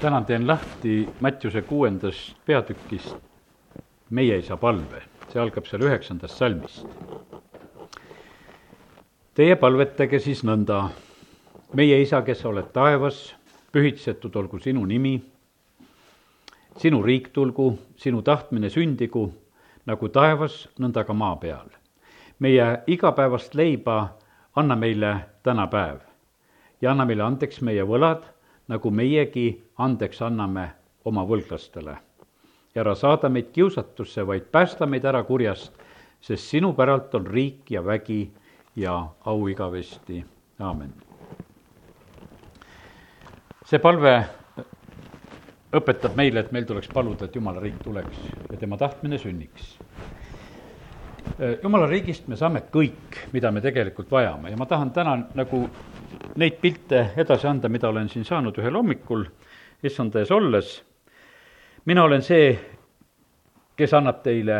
täna teen lahti Mattiuse kuuendast peatükist Meie isa palve, see algab seal üheksandast salmist. Teie palvetage siis nõnda, meie isa, kes sa oled taevas, pühitsetud olgu sinu nimi, sinu riik tulgu, sinu tahtmine sündigu, nagu taevas, nõnda ka maa peal. meie igapäevast leiba anna meile täna päev ja anna meile andeks meie võlad nagu meiegi andeks anname oma võlglastele. ära saada meid kiusatusse, vaid päästa meid ära kurjast, sest sinu päralt on riik ja vägi ja au igavesti, aamen. see palve õpetab meile, et meil tuleks paluda, et jumala riik tuleks ja tema tahtmine sünniks. jumala riigist me saame kõik, mida me tegelikult vajame ja ma tahan täna nagu neid pilte edasi anda, mida olen siin saanud ühel hommikul issanda ees olles. mina olen see, kes annab teile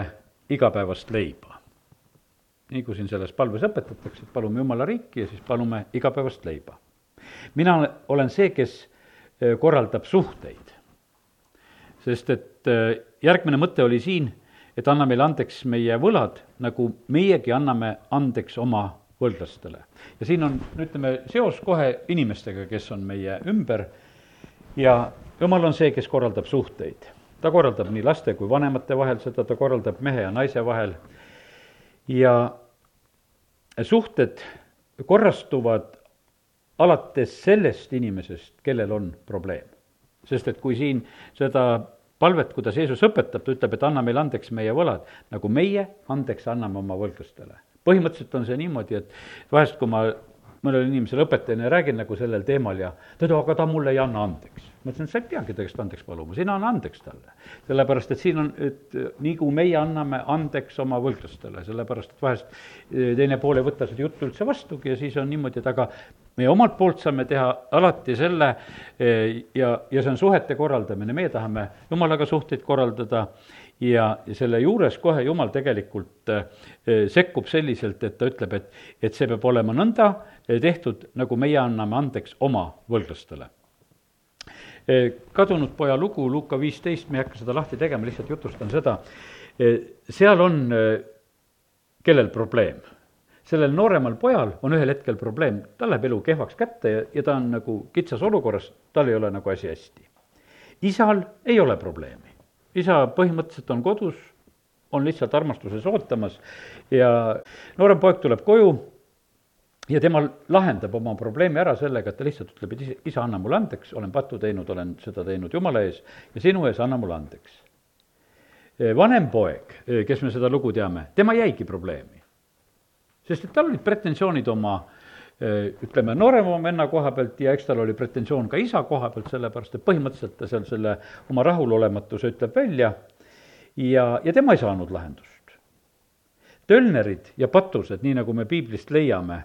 igapäevast leiba. nii kui siin selles palves õpetatakse, et palume Jumala riiki ja siis palume igapäevast leiba. mina olen see, kes eh, korraldab suhteid. sest et eh, järgmine mõte oli siin, et anna meile andeks meie võlad, nagu meiegi anname andeks oma võlglastele. ja siin on, ütleme, seos kohe inimestega, kes on meie ümber ja jumal on see, kes korraldab suhteid. ta korraldab nii laste kui vanemate vahel seda, ta korraldab mehe ja naise vahel ja suhted korrastuvad alates sellest inimesest, kellel on probleem. sest et kui siin seda palvet, kuidas Jeesus õpetab, ta ütleb, et anna meile andeks meie võlad, nagu meie andeks anname oma võlglastele põhimõtteliselt on see niimoodi, et vahest, kui ma mõnele inimesele õpetajana räägin nagu sellel teemal ja ta ütleb, aga ta mulle ei anna andeks. ma ütlesin, sa ei peagi ta käest andeks paluma, sina anna andeks talle. sellepärast, et siin on, et nii kui meie anname andeks oma võlglastele, sellepärast et vahest eh, teine pool ei võta seda juttu üldse vastugi ja siis on niimoodi, et aga meie omalt poolt saame teha alati selle eh, ja, ja see on suhete korraldamine, meie tahame jumalaga suhteid korraldada ja, ja selle juures kohe Jumal tegelikult äh, sekkub selliselt, et ta ütleb, et, et see peab olema nõnda äh, tehtud, nagu meie anname andeks oma võlglastele. Kadunud poja lugu, Luka viisteist, me ei hakka seda lahti tegema, lihtsalt jutustan seda, seal on kellel probleem? Sellel nooremal pojal on ühel hetkel probleem, tal läheb elu kehvaks kätte ja, ja ta on nagu kitsas olukorras, tal ei ole nagu asi hästi. isal ei ole probleemi isa põhimõtteliselt on kodus, on lihtsalt armastuses ootamas ja noorem poeg tuleb koju ja tema lahendab oma probleemi ära sellega, et ta lihtsalt ütleb, et isa, isa, anna mulle andeks, olen pattu teinud, olen seda teinud Jumala ees ja sinu ees anna mulle andeks. vanem poeg, kes me seda lugu teame, tema jäigi probleemi. sest et tal olid pretensioonid oma ütleme, noorema venna koha pealt ja eks tal oli pretensioon ka isa koha pealt, sellepärast et põhimõtteliselt ta seal selle oma rahulolematuse ütleb välja ja, ja tema ei saanud lahendust. Tölnerid ja patused, nii nagu me piiblist leiame,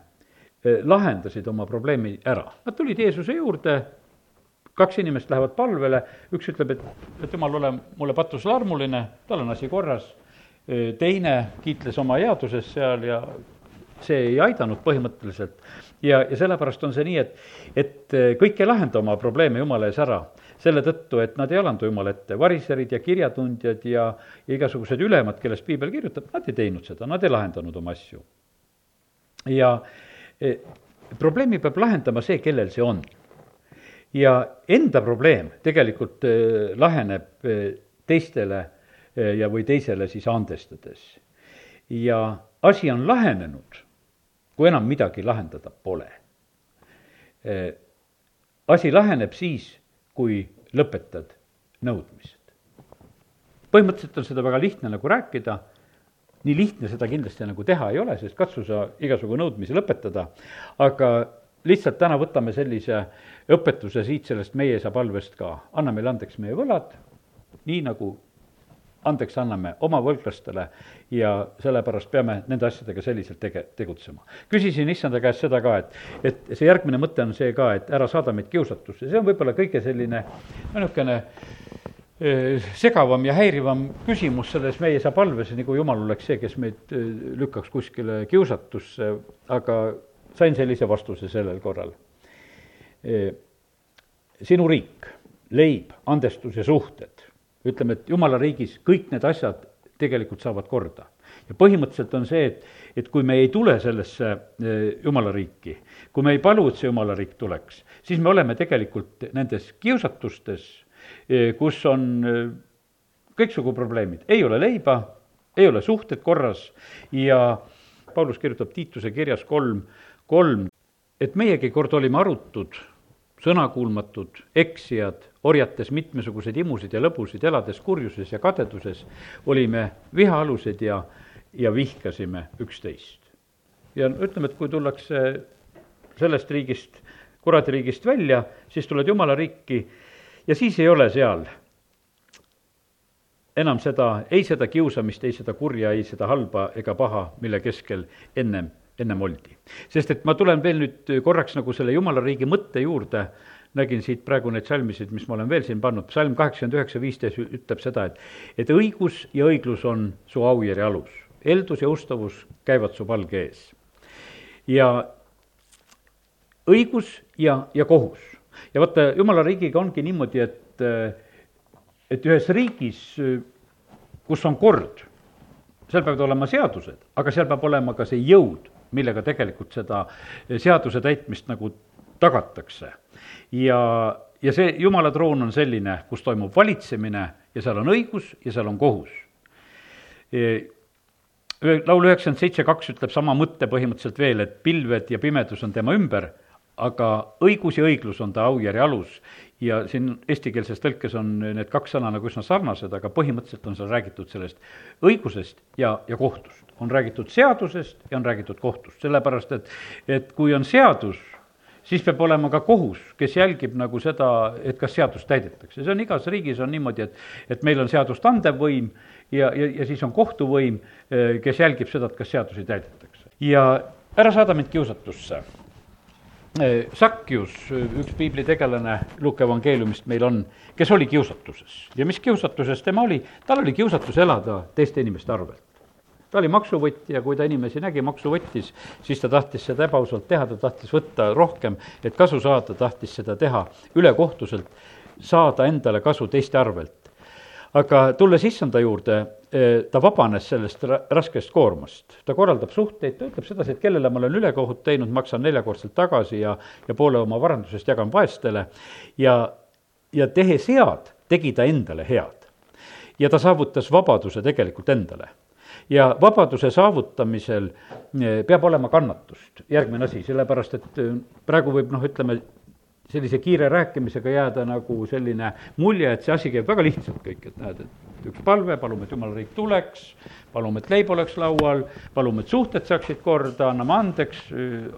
lahendasid oma probleemi ära. Nad tulid Jeesuse juurde, kaks inimest lähevad palvele, üks ütleb, et, et jumal, ole mulle patusele armuline, tal on asi korras, teine kiitles oma headuses seal ja see ei aidanud põhimõtteliselt. ja, ja sellepärast on see nii, et, et eh, kõik ei lahenda oma probleeme Jumala ees ära, selle tõttu, et nad ei alandu Jumala ette, variserid ja kirjatundjad ja, ja igasugused ülemad, kellest piibel kirjutab, nad ei teinud seda, nad ei lahendanud oma asju. ja e, probleemi peab lahendama see, kellel see on. ja enda probleem tegelikult e, laheneb e, teistele ja, või teisele siis andestades. ja asi on lahenenud kui enam midagi lahendada pole. asi laheneb siis, kui lõpetad nõudmised. põhimõtteliselt on seda väga lihtne nagu rääkida, nii lihtne seda kindlasti nagu teha ei ole, sest katsu sa igasugu nõudmisi lõpetada, aga lihtsalt täna võtame sellise õpetuse siit sellest meie isa palvest ka, anna meile andeks meie võlad, nii nagu andeks anname oma võlglastele ja sellepärast peame nende asjadega selliselt tege-, tegutsema. küsisin issanda käest seda ka, et, et see järgmine mõte on see ka, et ära saada meid kiusatusse, see on võib-olla kõige selline no niisugune segavam ja häirivam küsimus selles meie isa palves, nagu jumal oleks see, kes meid lükkaks kuskile kiusatusse, aga sain sellise vastuse sellel korral. sinu riik leib, andestus ja suhted. Ütleme, et jumala riigis kõik need asjad tegelikult saavad korda. ja põhimõtteliselt on see, et, et kui me ei tule sellesse eh, jumala riiki, kui me ei palu, et see jumala riik tuleks, siis me oleme tegelikult nendes kiusatustes, eh, kus on eh, kõiksugu probleemid, ei ole leiba, ei ole suhted korras ja Paulus kirjutab Tiituse kirjas kolm, kolm, et meiegi kord olime arutud, sõnakuulmatud, eksijad, orjates mitmesuguseid imusid ja lõbusid, elades kurjuses ja kadeduses, olime vihaalused ja, ja vihkasime üksteist. ja ütleme, et kui tullakse sellest riigist, kuradiriigist välja, siis tuled jumala riiki ja siis ei ole seal enam seda, ei seda kiusamist, ei seda kurja, ei seda halba ega paha, mille keskel ennem, ennem oldi. sest et ma tulen veel nüüd korraks nagu selle jumala riigi mõtte juurde, nägin siit praegu neid salmisid, mis ma olen veel siin pannud, salm kaheksakümmend üheksa, viisteist ütleb seda, et et õigus ja õiglus on su aujärje alus, eeldus ja ustavus käivad su palge ees. ja õigus ja, ja kohus. ja vaata, jumala riigiga ongi niimoodi, et et ühes riigis, kus on kord, seal peavad olema seadused, aga seal peab olema ka see jõud, millega tegelikult seda seaduse täitmist nagu tagatakse. ja, ja see jumala troon on selline, kus toimub valitsemine ja seal on õigus ja seal on kohus. laul üheksakümmend seitse kaks ütleb sama mõtte põhimõtteliselt veel, et pilved ja pimedus on tema ümber, aga õigus ja õiglus on ta aujärje alus ja siin eestikeelses tõlkes on need kaks sõna nagu üsna sarnased, aga põhimõtteliselt on seal räägitud sellest õigusest ja, ja kohtust. on räägitud seadusest ja on räägitud kohtust, sellepärast et, et kui on seadus, siis peab olema ka kohus, kes jälgib nagu seda, et kas seadust täidetakse, see on igas riigis on niimoodi, et, et meil on seadust andev võim ja, ja, ja siis on kohtuvõim, kes jälgib seda, et kas seadusi täidetakse. ja ära saada mind kiusatusse Äh, Sakkius, üks piiblitegelane Luuke evangeeliumist meil on, kes oli kiusatuses. Ja mis kiusatuses tema oli, tal oli kiusatus elada teiste inimeste arvelt. ta oli maksuvõtja, kui ta inimesi nägi, maksu võttis, siis ta tahtis seda ebaausalt teha, ta tahtis võtta rohkem, et kasu saada, tahtis seda teha ülekohtuselt, saada endale kasu teiste arvelt aga tulles issanda juurde, eh, ta vabanes sellest raskest koormast. ta korraldab suhteid, ta ütleb sedasi, et kellele ma olen ülekohut teinud, maksan neljakordselt tagasi ja, ja poole oma varandusest jagan vaestele. ja, ja tehes head, tegi ta endale head. ja ta saavutas vabaduse tegelikult endale ja vabaduse saavutamisel eh, peab olema kannatust, järgmine asi, sellepärast et eh, praegu võib noh, ütleme, sellise kiire rääkimisega jääda nagu selline mulje, et see asi käib väga lihtsalt kõik, et näed, et üks palve, palume, et jumala riik tuleks, palume, et leib oleks laual, palume, et suhted saaksid korda, anname andeks,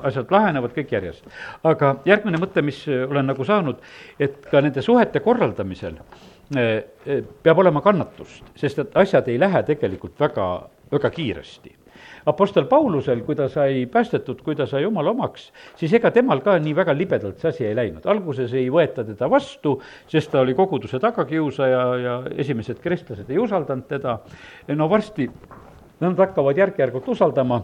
asjad lahenevad kõik järjest. aga järgmine mõte, mis olen nagu saanud, et ka nende suhete korraldamisel eh, eh, peab olema kannatust, sest et asjad ei lähe tegelikult väga, väga kiiresti Apostel Paulusel, kui ta sai päästetud, kui ta sai jumala omaks, siis ega temal ka nii väga libedalt see asi ei läinud. alguses ei võeta teda vastu, sest ta oli koguduse tagakiusaja ja esimesed kristlased ei usaldanud teda. no varsti nad hakkavad järk-järgult usaldama,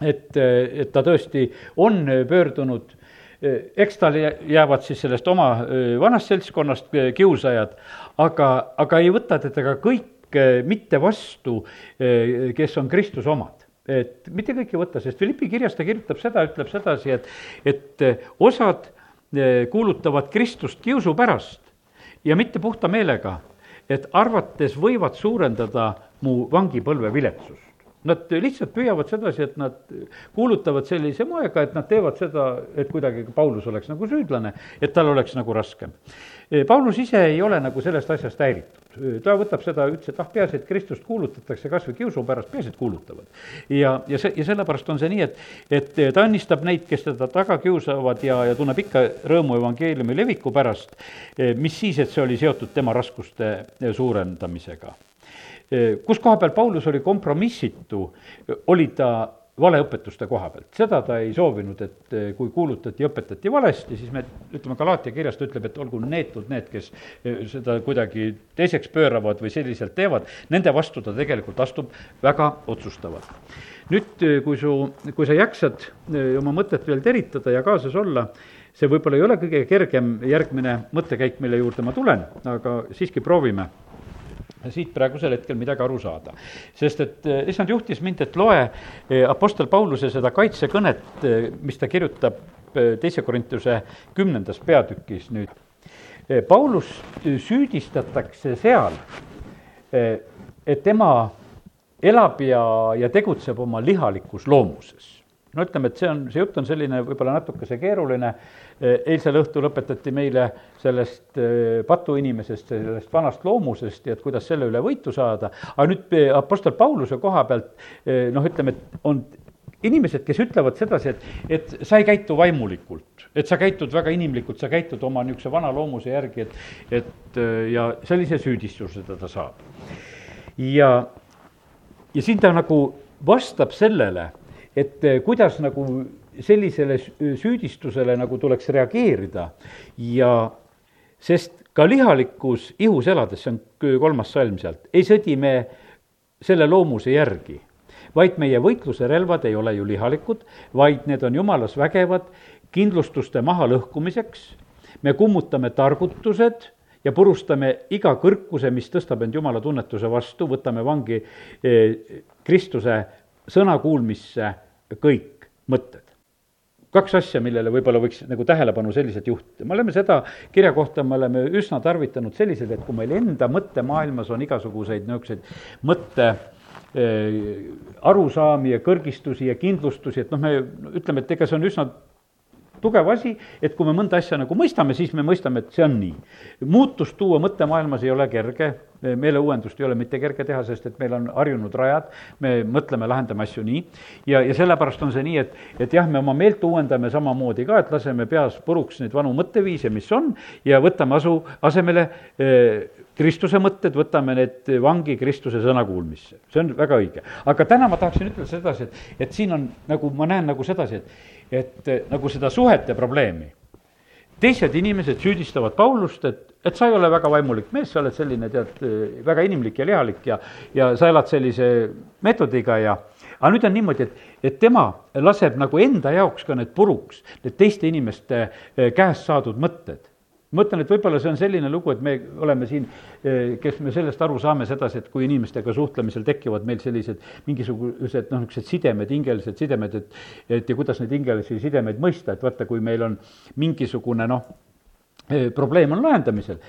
et, et ta tõesti on pöördunud eks tal jäävad siis sellest oma vanast seltskonnast kiusajad, aga, aga ei võta teda ka kõik mitte vastu, kes on Kristuse omad et mitte kõik ei võta, sest Philippi kirjas ta kirjutab seda, ütleb sedasi, et, et eh, osad eh, kuulutavad Kristust kiusu pärast ja mitte puhta meelega, et arvates võivad suurendada mu vangipõlve viletsust. Nad lihtsalt püüavad sedasi, et nad kuulutavad sellise moega, et nad teevad seda, et kuidagi Paulus oleks nagu süüdlane, et tal oleks nagu raskem. Paulus ise ei ole nagu sellest asjast häiritud. ta võtab seda, ütles, et ah, peaasi, et Kristust kuulutatakse kas või kiusu pärast, peaasi, et kuulutavad. ja, ja see, ja sellepärast on see nii, et, et ta annistab neid, kes teda taga kiusavad ja, ja tunneb ikka rõõmu evangeeliumi leviku pärast, mis siis, et see oli seotud tema raskuste suurendamisega kus koha peal Paulus oli kompromissitu, oli ta valeõpetuste koha pealt, seda ta ei soovinud, et eh, kui kuulutati ja õpetati valesti, siis me ütleme, Galaatia kirjas ta ütleb, et olgu neetud need, kes eh, seda kuidagi teiseks pööravad või selliselt teevad, nende vastu ta tegelikult astub väga otsustavalt. nüüd, eh, kui su, kui sa jaksad oma mõtet veel teritada ja kaasas olla, see võib-olla ei ole kõige kergem järgmine mõttekäik, mille juurde ma tulen, aga siiski proovime siit praegusel hetkel midagi aru saada. sest et eh, issand juhtis mind, et loe eh, Apostel Pauluse seda kaitsekõnet, eh, mis ta kirjutab teise Korintuse kümnendas peatükis nüüd. Paulus süüdistatakse seal, et tema elab ja, ja tegutseb oma lihalikus loomuses no ütleme, et see on, see jutt on selline võib-olla natukese keeruline, eilsel õhtul õpetati meile sellest eh, patuinimesest, sellest vanast loomusest ja et kuidas selle üle võitu saada, aga nüüd eh, Apostel Pauluse koha pealt eh, noh, ütleme, et on inimesed, kes ütlevad sedasi, et, et sa ei käitu vaimulikult, et sa käitud väga inimlikult, sa käitud oma niisuguse vana loomuse järgi, et, et ja sellise süüdistuse ta, saab. ja, ja siin ta nagu vastab sellele et eh, kuidas nagu sellisele süüdistusele nagu tuleks reageerida. Ja sest ka lihalikus ihus elades, see on kolmas salm sealt, ei sõdi me selle loomuse järgi, vaid meie võitluse relvad ei ole ju lihalikud, vaid need on jumalas vägevad kindlustuste mahalõhkumiseks, me kummutame targutused ja purustame iga kõrkuse, mis tõstab end jumala tunnetuse vastu, võtame vangi eh, Kristuse sõna kuulmisse kõik mõtted. kaks asja, millele võib-olla võiks nagu tähelepanu selliselt juhtida, me oleme seda kirja kohta, me oleme üsna tarvitanud selliselt, et kui meil enda mõttemaailmas on igasuguseid niisuguseid mõtte äh, arusaami ja kõrgistusi ja kindlustusi, et noh, me ütleme, et ega see on üsna tugev asi, et kui me mõnda asja nagu mõistame, siis me mõistame, et see on nii. muutust tuua mõttemaailmas ei ole kerge, meeleuuendust ei ole mitte kerge teha, sest et meil on harjunud rajad, me mõtleme, lahendame asju nii, ja, ja sellepärast on see nii, et, et jah, me oma meelt uuendame samamoodi ka, et laseme peas puruks neid vanu mõtteviise, mis on, ja võtame asu, asemele eh, Kristuse mõtted, võtame need vangi Kristuse sõna kuulmisse, see on väga õige. aga täna ma tahaksin ütelda sedasi, et, et siin on nagu, ma näen nagu sedasi, et et eh, nagu seda suhete probleemi. teised inimesed süüdistavad Paulust, et, et sa ei ole väga vaimulik mees, sa oled selline, tead, eh, väga inimlik ja lihalik ja, ja sa elad sellise meetodiga ja aga nüüd on niimoodi, et, et tema laseb nagu enda jaoks ka need puruks, need teiste inimeste eh, käest saadud mõtted ma mõtlen, et võib-olla see on selline lugu, et me oleme siin, eh, kes me sellest aru saame sedasi, et kui inimestega suhtlemisel tekivad meil sellised mingisugused noh, niisugused sidemed, hingelised sidemed, et et ja kuidas neid hingelisi sidemeid mõista, et vaata, kui meil on mingisugune noh, eh, probleem on lahendamisel,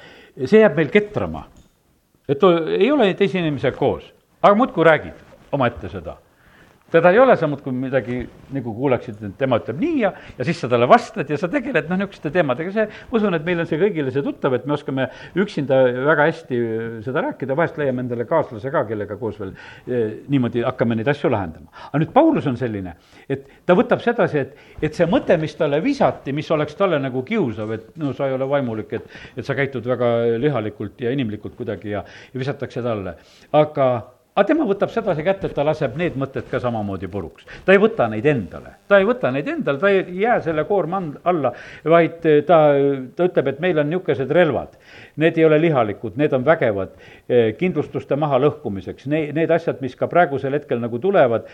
see jääb meil ketrama. et ei ole teise inimesega koos, aga muudkui räägid omaette seda teda ei ole, sa muudkui midagi nagu kuuleksid, et tema ütleb nii ja, ja siis sa talle vastad ja sa tegeled noh, niisuguste teemadega, see, ma usun, et meil on see kõigile see tuttav, et me oskame üksinda väga hästi seda rääkida, vahest leiame endale kaaslase ka, kellega koos veel eh, niimoodi hakkame neid asju lahendama. aga nüüd Paulus on selline, et ta võtab sedasi, et, et see mõte, mis talle visati, mis oleks talle nagu kiusav, et no sa ei ole vaimulik, et, et sa käitud väga lihalikult ja inimlikult kuidagi ja, ja visatakse talle, aga aga tema võtab sedasi kätte, et ta laseb need mõtted ka samamoodi puruks. ta ei võta neid endale, ta ei võta neid endale, ta ei jää selle koorma alla, vaid ta, ta ütleb, et meil on niisugused relvad. Need ei ole lihalikud, need on vägevad eh, kindlustuste mahalõhkumiseks, ne-, need asjad, mis ka praegusel hetkel nagu tulevad,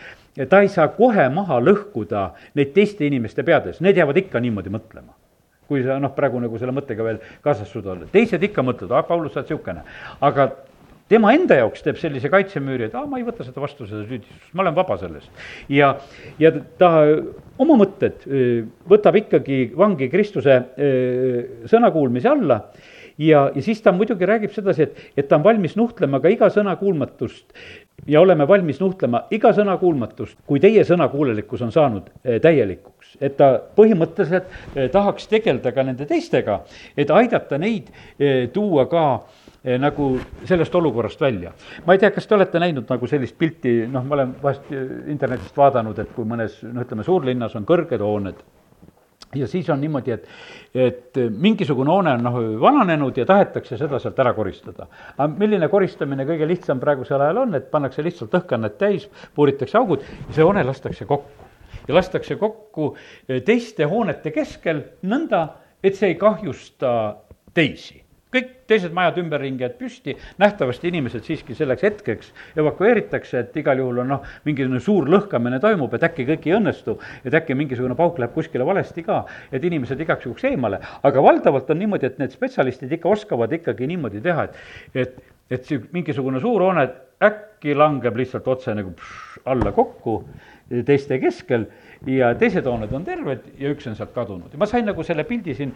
ta ei saa kohe maha lõhkuda neid teiste inimeste peades, need jäävad ikka niimoodi mõtlema kui sa noh, praegu nagu selle mõttega veel kaasas suudad olla, teised ikka mõtlevad, ah, Paulus, sa oled niisugune. aga tema enda jaoks teeb sellise kaitsemüüri, et aa, ma ei võta seda vastu, seda süüdistust, ma olen vaba sellest. ja, ja ta oma mõtted võtab ikkagi vangi Kristuse sõnakuulmise alla ja, ja siis ta muidugi räägib sedasi, et, et ta on valmis nuhtlema ka iga sõna kuulmatust ja oleme valmis nuhtlema iga sõna kuulmatust, kui teie sõnakuulelikkus on saanud täielikuks. et ta põhimõtteliselt tahaks tegeleda ka nende teistega, et aidata neid tuua ka nagu sellest olukorrast välja. ma ei tea, kas te olete näinud nagu sellist pilti, noh, ma olen vahest eh, internetist vaadanud, et kui mõnes, noh, ütleme suurlinnas on kõrged hooned ja siis on niimoodi, et, et mingisugune hoone on noh, vananenud ja tahetakse seda sealt ära koristada. aga milline koristamine kõige lihtsam praegusel ajal on, et pannakse lihtsalt õhkanned täis, puuritakse augud ja see hoone lastakse kokku. ja lastakse kokku eh, teiste hoonete keskel nõnda, et see ei kahjusta teisi. kõik teised majad ümberringi, et püsti, nähtavasti inimesed siiski selleks hetkeks evakueeritakse, et igal juhul on noh, mingisugune suur lõhkamine toimub, et äkki kõik ei õnnestu, et äkki mingisugune pauk läheb kuskile valesti ka, et inimesed igaks juhuks eemale. aga valdavalt on niimoodi, et need spetsialistid ikka oskavad ikkagi niimoodi teha, et, et, et see mingisugune suur hoone äkki langeb lihtsalt otse nagu pš, alla kokku teiste keskel ja teised hooned on terved ja üks on sealt kadunud. ja ma sain nagu selle pildi siin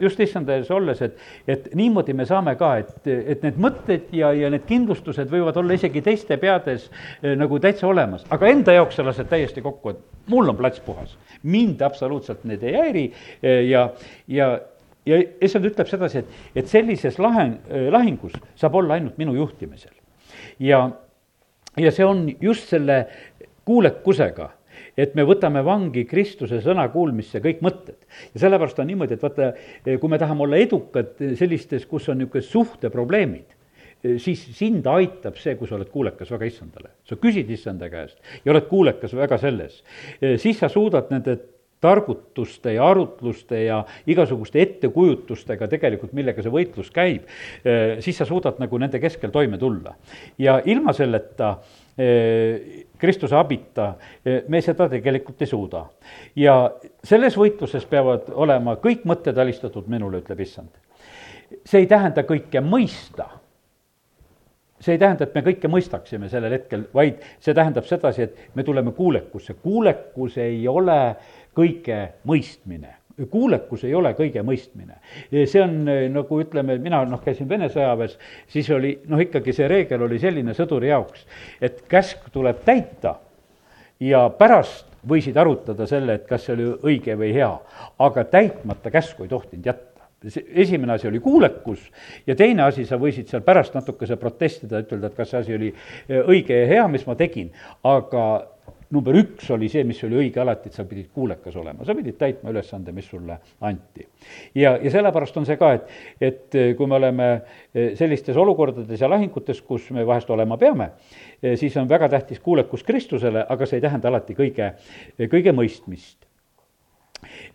just issanda ees olles, et, et niimoodi me saame ka, et, et need mõtted ja, ja need kindlustused võivad olla isegi teiste peades eh, nagu täitsa olemas, aga enda jaoks sa lased täiesti kokku, et mul on plats puhas. mind absoluutselt need ei häiri eh, ja, ja ja issand ütleb sedasi, et, et sellises laheng, eh, lahingus saab olla ainult minu juhtimisel. ja, ja see on just selle kuulekusega et me võtame vangi Kristuse sõna kuulmisse kõik mõtted. ja sellepärast on niimoodi, et vaata, kui me tahame olla edukad sellistes, kus on niisugused suhteprobleemid, siis sind aitab see, kui sa oled kuulekas väga issandale. sa küsid issanda käest ja oled kuulekas väga selles. siis sa suudad nende targutuste ja arutluste ja igasuguste ettekujutustega tegelikult, millega see võitlus käib, siis sa suudad nagu nende keskel toime tulla. ja ilma selleta Eh, Kristuse abita eh, me seda tegelikult ei suuda. ja selles võitluses peavad olema kõik mõtted alistatud minule, ütleb issand. see ei tähenda kõike mõista see ei tähenda, et me kõike mõistaksime sellel hetkel, vaid see tähendab sedasi, et me tuleme kuulekusse. kuulekus ei ole kõige mõistmine kuulekus ei ole kõige mõistmine. see on eh, nagu ütleme, mina noh, käisin Vene sõjaväes, siis oli noh, ikkagi see reegel oli selline sõduri jaoks, et käsk tuleb täita ja pärast võisid arutada selle, et kas see oli õige või hea, aga täitmata käsku ei tohtinud jätta esimene asi oli kuulekus ja teine asi, sa võisid seal pärast natukese protestida, ütelda, et kas see asi oli eh, õige ja hea, mis ma tegin, aga number üks oli see, mis oli õige alati, et sa pidid kuulekas olema, sa pidid täitma ülesande, mis sulle anti. ja, ja sellepärast on see ka, et, et eh, kui me oleme eh, sellistes olukordades ja lahingutes, kus me vahest olema peame, siis on väga tähtis kuulekus Kristusele, aga see ei tähenda alati kõige, kõige mõistmist.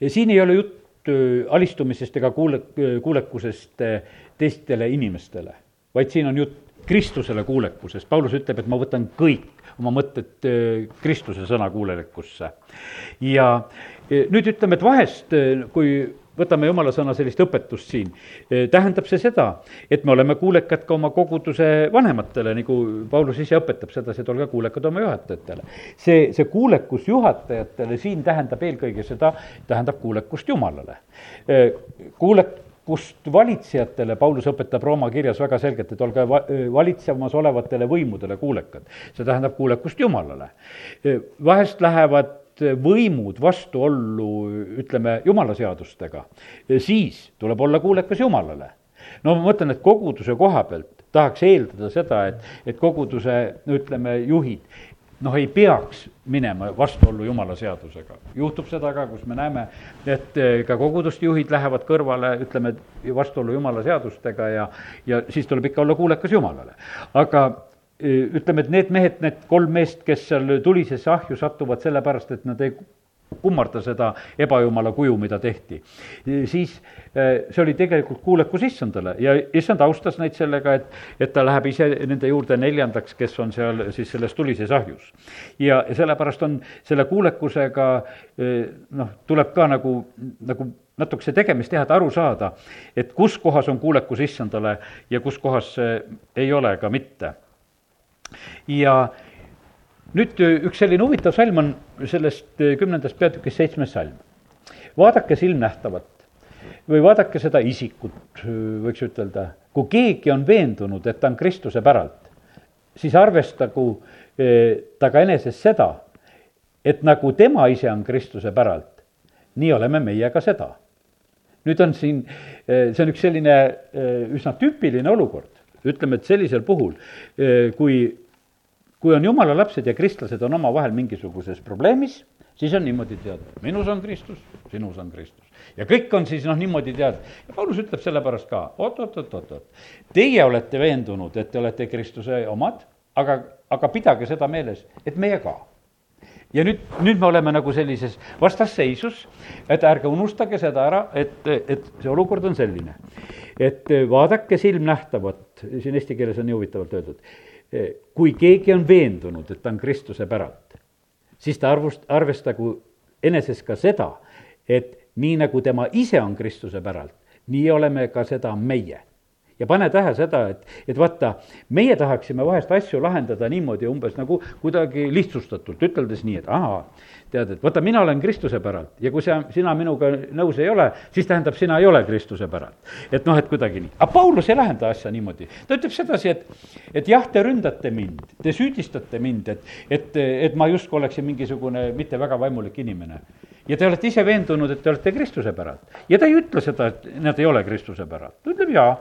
siin ei ole jutt alistumisest ega kuule, kuulekusest teistele inimestele, vaid siin on jutt Kristusele kuulekusest, Paulus ütleb, et ma võtan kõik oma mõtted äh, Kristuse sõna kuulelikkusse. ja äh, nüüd ütleme, et vahest, äh, kui võtame jumala sõna sellist õpetust siin, tähendab see seda, et me oleme kuulekad ka oma koguduse vanematele, nagu Paulus ise õpetab sedasi, et olge kuulekad oma juhatajatele. see, see kuulekus juhatajatele siin tähendab eelkõige seda, tähendab kuulekust Jumalale. kuulek-, kust valitsejatele, Paulus õpetab Rooma kirjas väga selgelt, et olge va-, valitsemas olevatele võimudele kuulekad. see tähendab kuulekust Jumalale. vahest lähevad võimud vastuollu, ütleme, jumala seadustega, siis tuleb olla kuulekas Jumalale. no ma mõtlen, et koguduse koha pealt tahaks eeldada seda, et, et koguduse, ütleme, juhid noh, ei peaks minema vastuollu jumala seadusega. juhtub seda ka, kus me näeme, et eh, ka koguduste juhid lähevad kõrvale, ütleme, vastuollu jumala seadustega ja, ja siis tuleb ikka olla kuulekas jumalale. aga ütleme, et need mehed, need kolm meest, kes seal tulisesse ahju satuvad sellepärast, et nad ei kummarda seda ebajumala kuju, mida tehti. siis see oli tegelikult kuulekus issandale ja issand austas neid sellega, et, et ta läheb ise nende juurde neljandaks, kes on seal siis selles tulises ahjus. ja, sellepärast on selle kuulekusega noh, tuleb ka nagu, nagu natukese tegemist teha, et aru saada, et kus kohas on kuulekus issandale ja kus kohas ei ole ka mitte. Ja nüüd üks selline huvitav salm on sellest kümnendast peatükist seitsmes salm. vaadake silmnähtavat või vaadake seda isikut, võiks ütelda, kui keegi on veendunud, et ta on Kristuse päralt, siis arvestagu ta ka eneses seda, et nagu tema ise on Kristuse päralt, nii oleme meie ka seda. nüüd on siin, see on üks selline üsna tüüpiline olukord, ütleme, et sellisel puhul, kui kui on jumala lapsed ja kristlased on omavahel mingisuguses probleemis, siis on niimoodi teada, minus on Kristus, sinus on Kristus. ja kõik on siis noh, niimoodi teada. ja Paulus ütleb sellepärast ka oot, oot, oot, oot, oot, teie olete veendunud, et te olete Kristuse omad, aga, aga pidage seda meeles, et meie ka. ja nüüd, nüüd me oleme nagu sellises vastasseisus, et ärge unustage seda ära, et, et see olukord on selline. et vaadake silmnähtavat, siin eesti keeles on nii huvitavalt öeldud, kui keegi on veendunud, et ta on Kristuse päralt, siis ta arvust, arvestagu eneses ka seda, et nii nagu tema ise on Kristuse päralt, nii oleme ka seda meie ja pane tähe seda, et, et vaata, meie tahaksime vahest asju lahendada niimoodi umbes nagu kuidagi lihtsustatult, üteldes nii, et ahaa, tead, et vaata, mina olen Kristuse päralt ja kui sa, sina minuga nõus ei ole, siis tähendab, sina ei ole Kristuse päralt. et noh, et kuidagi nii, aga Paulus ei lahenda asja niimoodi, ta ütleb sedasi, et, et jah, te ründate mind, te süüdistate mind, et, et, et ma justkui oleksin mingisugune mitte väga vaimulik inimene ja te olete ise veendunud, et te olete Kristuse päralt. ja ta ei ütle seda, et nad ei ole Kristuse päralt, ta ütleb jaa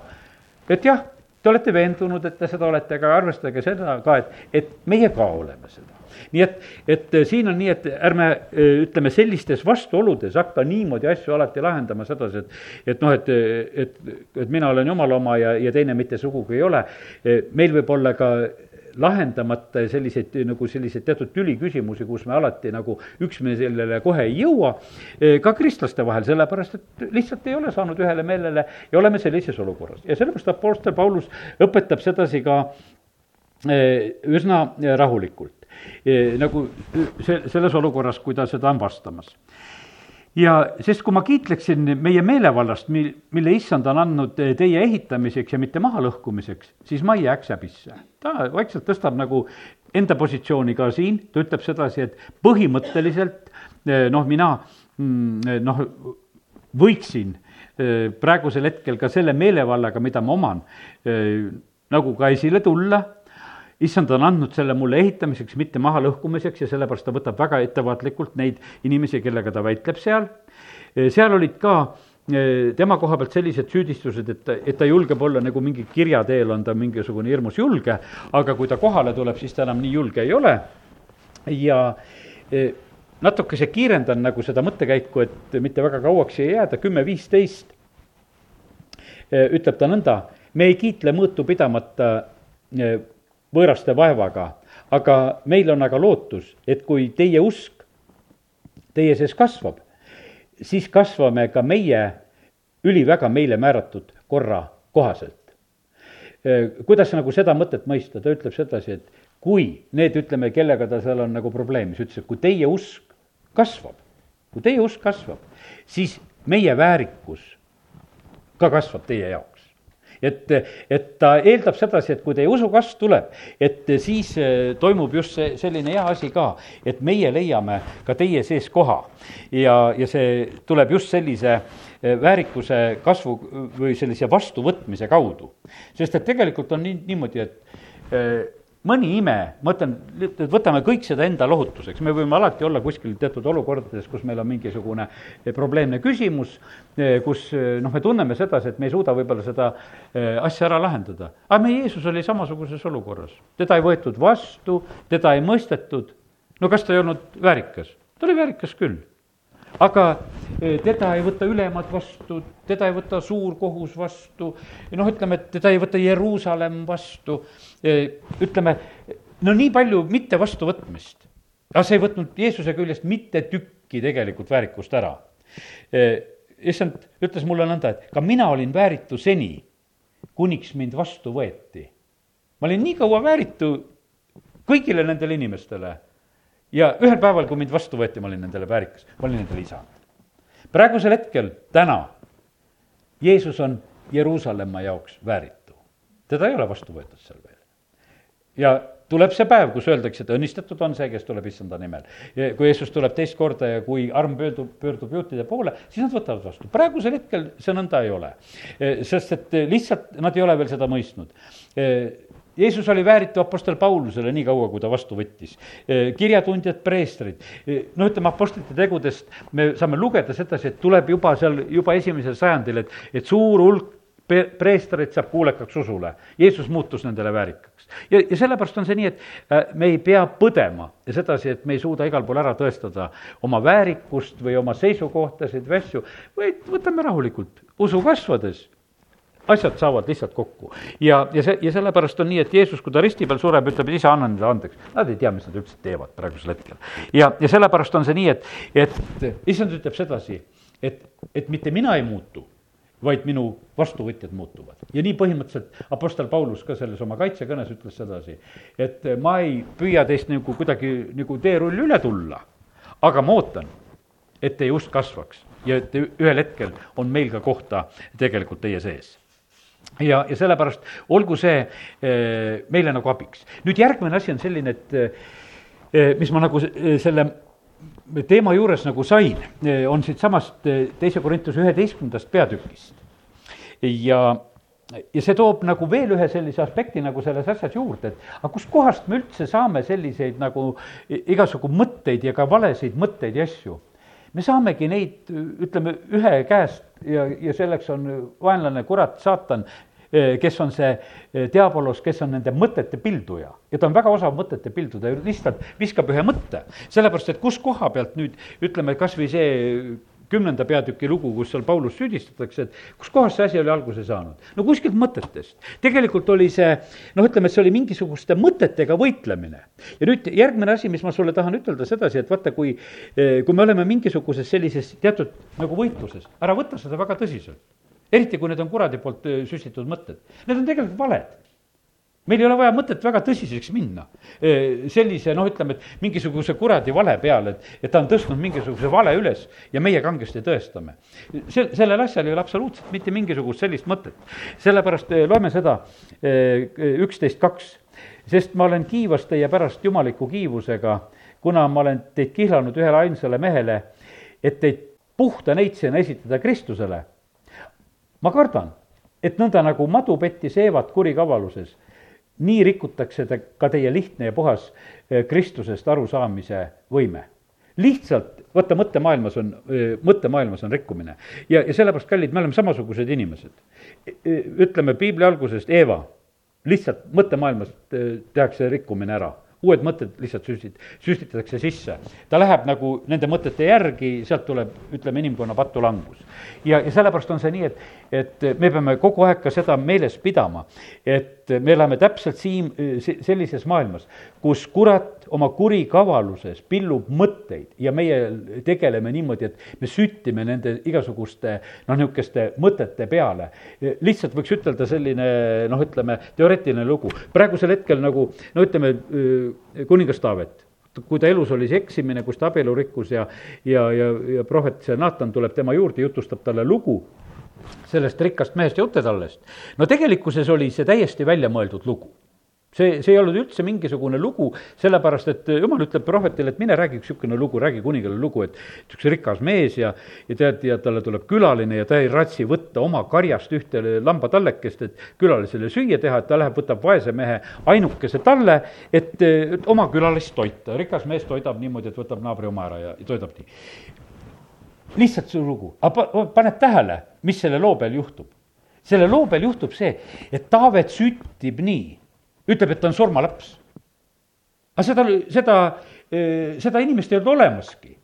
et jah, te olete veendunud, et te seda olete, aga arvestage seda ka, et, et meie ka oleme seda. nii et, et siin on nii, et ärme ütleme, sellistes vastuoludes hakka niimoodi asju alati lahendama sedasi, et, et noh, et, et, et mina olen jumala oma ja, ja teine mitte sugugi ei ole. meil võib olla ka lahendamata selliseid nagu selliseid teatud tüliküsimusi, kus me alati nagu üksmeelele kohe ei jõua, eh, ka kristlaste vahel, sellepärast et lihtsalt ei ole saanud ühele meelele ja oleme sellises olukorras. ja sellepärast Apostel Paulus õpetab sedasi ka eh, üsna rahulikult, eh, nagu see, selles olukorras, kui ta seda on vastamas ja sest kui ma kiitleksin meie meelevallast, mil, mille issand on andnud teie ehitamiseks ja mitte mahalõhkumiseks, siis ma ei jääks häbisse. ta vaikselt tõstab nagu enda positsiooni ka siin, ta ütleb sedasi, et põhimõtteliselt eh, noh, mina mm, noh, võiksin eh, praegusel hetkel ka selle meelevallaga, mida ma oman, eh, nagu ka esile tulla issand on andnud selle mulle ehitamiseks, mitte mahalõhkumiseks ja sellepärast ta võtab väga ettevaatlikult neid inimesi, kellega ta väitleb seal. seal olid ka e, tema koha pealt sellised süüdistused, et, et ta julgeb olla nagu mingi kirja teel on ta mingisugune hirmus julge, aga kui ta kohale tuleb, siis ta enam nii julge ei ole. ja e, natukese kiirendan nagu seda mõttekäiku, et mitte väga kauaks ei jääda, kümme, viisteist ütleb ta nõnda, me ei kiitle mõõtu pidamata võõraste vaevaga, aga meil on aga lootus, et kui teie usk teie sees kasvab, siis kasvame ka meie üliväga meile määratud korra kohaselt. kuidas nagu seda mõtet mõista, ta ütleb sedasi, et kui need, ütleme, kellega ta seal on nagu probleem, siis ütles, et kui teie usk kasvab, kui teie usk kasvab, siis meie väärikus ka kasvab teie jaoks et, et ta eeldab sedasi, et kui teie usukasv tuleb, et siis eh, toimub just see selline hea asi ka, et meie leiame ka teie sees koha. ja, ja see tuleb just sellise eh, väärikuse kasvu või sellise vastuvõtmise kaudu. sest et tegelikult on nii, niimoodi, et eh, mõni ime, ma ütlen, võtame kõik seda enda lohutuseks, me võime alati olla kuskil teatud olukordades, kus meil on mingisugune eh, probleemne küsimus, eh, kus eh, noh, me tunneme sedasi, et me ei suuda võib-olla seda asja ära lahendada. aga meie Jeesus oli samasuguses olukorras, teda ei võetud vastu, teda ei mõistetud, no kas ta ei olnud väärikas? ta oli väärikas küll aga e, teda ei võta ülemad vastu, teda ei võta suur kohus vastu, noh, ütleme, et teda ei võta Jeruusalemm vastu, e, ütleme, no nii palju mitte vastuvõtmist. aga see ei võtnud Jeesuse küljest mitte tükki tegelikult väärikust ära. E, issand ütles mulle nõnda, et ka mina olin vääritu seni, kuniks mind vastu võeti. ma olin nii kaua vääritu kõigile nendele inimestele ja ühel päeval, kui mind vastu võeti, ma olin nendele väärikas, ma olin nendele isand. praegusel hetkel, täna, Jeesus on Jeruusalemma jaoks vääritu. teda ei ole vastu võetud seal veel. ja tuleb see päev, kus öeldakse, et õnnistatud on see, kes tuleb issanda nimel. kui Jeesus tuleb teist korda ja kui arm pöördub, pöördub juutide poole, siis nad võtavad vastu. praegusel hetkel see nõnda ei ole. sest et lihtsalt nad ei ole veel seda mõistnud Jeesus oli vääritu Apostel Paulusele nii kaua, kui ta vastu võttis. kirjatundjad, preestrid, no ütleme, Apostlite tegudest me saame lugeda sedasi, et tuleb juba seal, juba esimesel sajandil, et, et suur hulk preestreid saab kuulekaks usule. Jeesus muutus nendele väärikaks. ja, ja sellepärast on see nii, et äh, me ei pea põdema ja sedasi, et me ei suuda igal pool ära tõestada oma väärikust või oma seisukohtasid või asju, vaid võtame rahulikult, usu kasvades asjad saavad lihtsalt kokku. ja, ja see, ja sellepärast on nii, et Jeesus, kui ta risti peal sureb, ütleb, et isa, anna nendele andeks. Nad ei tea, mis nad üldse teevad praegusel hetkel. ja, ja sellepärast on see nii, et, et issand ütleb sedasi, et, et mitte mina ei muutu, vaid minu vastuvõtjad muutuvad. ja nii põhimõtteliselt Apostel Paulus ka selles oma kaitsekõnes ütles sedasi, et ma ei püüa teist nagu kuidagi nagu teerull üle tulla, aga ma ootan, et teie usk kasvaks ja et ühel hetkel on meil ka kohta tegelikult teie sees ja, ja sellepärast olgu see eh, meile nagu abiks. nüüd järgmine asi on selline, et eh, mis ma nagu selle teema juures nagu sain, on siitsamast teise Korintuse üheteistkümnendast peatükist. ja, ja see toob nagu veel ühe sellise aspekti nagu selles asjas juurde, et aga kustkohast me üldse saame selliseid nagu igasugu mõtteid ja ka valesid mõtteid ja asju me saamegi neid, ütleme, ühe käest ja, ja selleks on vaenlane, kurat, saatan, kes on see diabolos, kes on nende mõtete pilduja. ja ta on väga osav mõtete pilduda, lihtsalt viskab ühe mõtte. sellepärast, et kus koha pealt nüüd, ütleme, kas või see kümnenda peatüki lugu, kus seal Paulust süüdistatakse, et kuskohast see asi oli alguse saanud? no kuskilt mõtetest. tegelikult oli see, noh, ütleme, et see oli mingisuguste mõtetega võitlemine. ja nüüd järgmine asi, mis ma sulle tahan ütelda sedasi, et vaata, kui, eh, kui me oleme mingisuguses sellises teatud nagu võitluses, ära võta seda väga tõsiselt. eriti, kui need on kuradi poolt eh, süstitud mõtted. Need on tegelikult valed meil ei ole vaja mõtet väga tõsiseks minna. sellise noh, ütleme, et mingisuguse kuradi vale peale, et, et ta on tõstnud mingisuguse vale üles ja meie kangesti tõestame. see, sellel asjal ei ole absoluutselt mitte mingisugust sellist mõtet. sellepärast loeme seda üksteist kaks. sest ma olen kiivas teie pärast jumaliku kiivusega, kuna ma olen teid kihlanud ühele ainsale mehele, et teid puhta neitsena esitada Kristusele. ma kardan, et nõnda nagu madu pettis Eevat kurikavaluses nii rikutakse te, ka teie lihtne ja puhas eh, Kristusest arusaamise võime. lihtsalt, vaata, mõttemaailmas on, eh, mõttemaailmas on rikkumine. ja, ja sellepärast, kallid, me oleme samasugused inimesed. E, e, ütleme piibli algusest, Eeva, lihtsalt mõttemaailmas eh, tehakse rikkumine ära uued mõtted lihtsalt süstit-, süstitatakse sisse. ta läheb nagu nende mõtete järgi, sealt tuleb, ütleme, inimkonna patulangus. ja, ja sellepärast on see nii, et, et me peame kogu aeg ka seda meeles pidama, et me elame täpselt siin sellises maailmas, kus kurat oma kurikavaluses pillub mõtteid ja meie tegeleme niimoodi, et me süttime nende igasuguste noh, niisuguste mõtete peale. lihtsalt võiks ütelda selline noh, ütleme teoreetiline lugu, praegusel hetkel nagu no ütleme, kuningas Taavet kui ta elus oli see eksimine, kus ta abielu rikkus ja, ja, ja, ja prohvet see Naatan tuleb tema juurde, jutustab talle lugu sellest rikkast mehest ja jutetallest. no tegelikkuses oli see täiesti väljamõeldud lugu see, see ei olnud üldse mingisugune lugu, sellepärast et jumal ütleb prohvetile, et mine räägi üks niisugune lugu, räägi kuningale lugu, et üks rikas mees ja, ja tead, ja talle tuleb külaline ja ta ei ratsi võtta oma karjast ühte lambatallekest, et külalisele süüa teha, et ta läheb, võtab vaese mehe ainukese talle, et, et oma külalist toita. rikas mees toidab niimoodi, et võtab naabri oma ära ja, ja toidab nii. lihtsalt see lugu, aga paned tähele, mis selle loo peal juhtub? selle loo peal juhtub see, et Taavet süttib nii ütleb, et ta on surmalaps. aga seda, seda, eh, seda inimest ei olnud olemaski,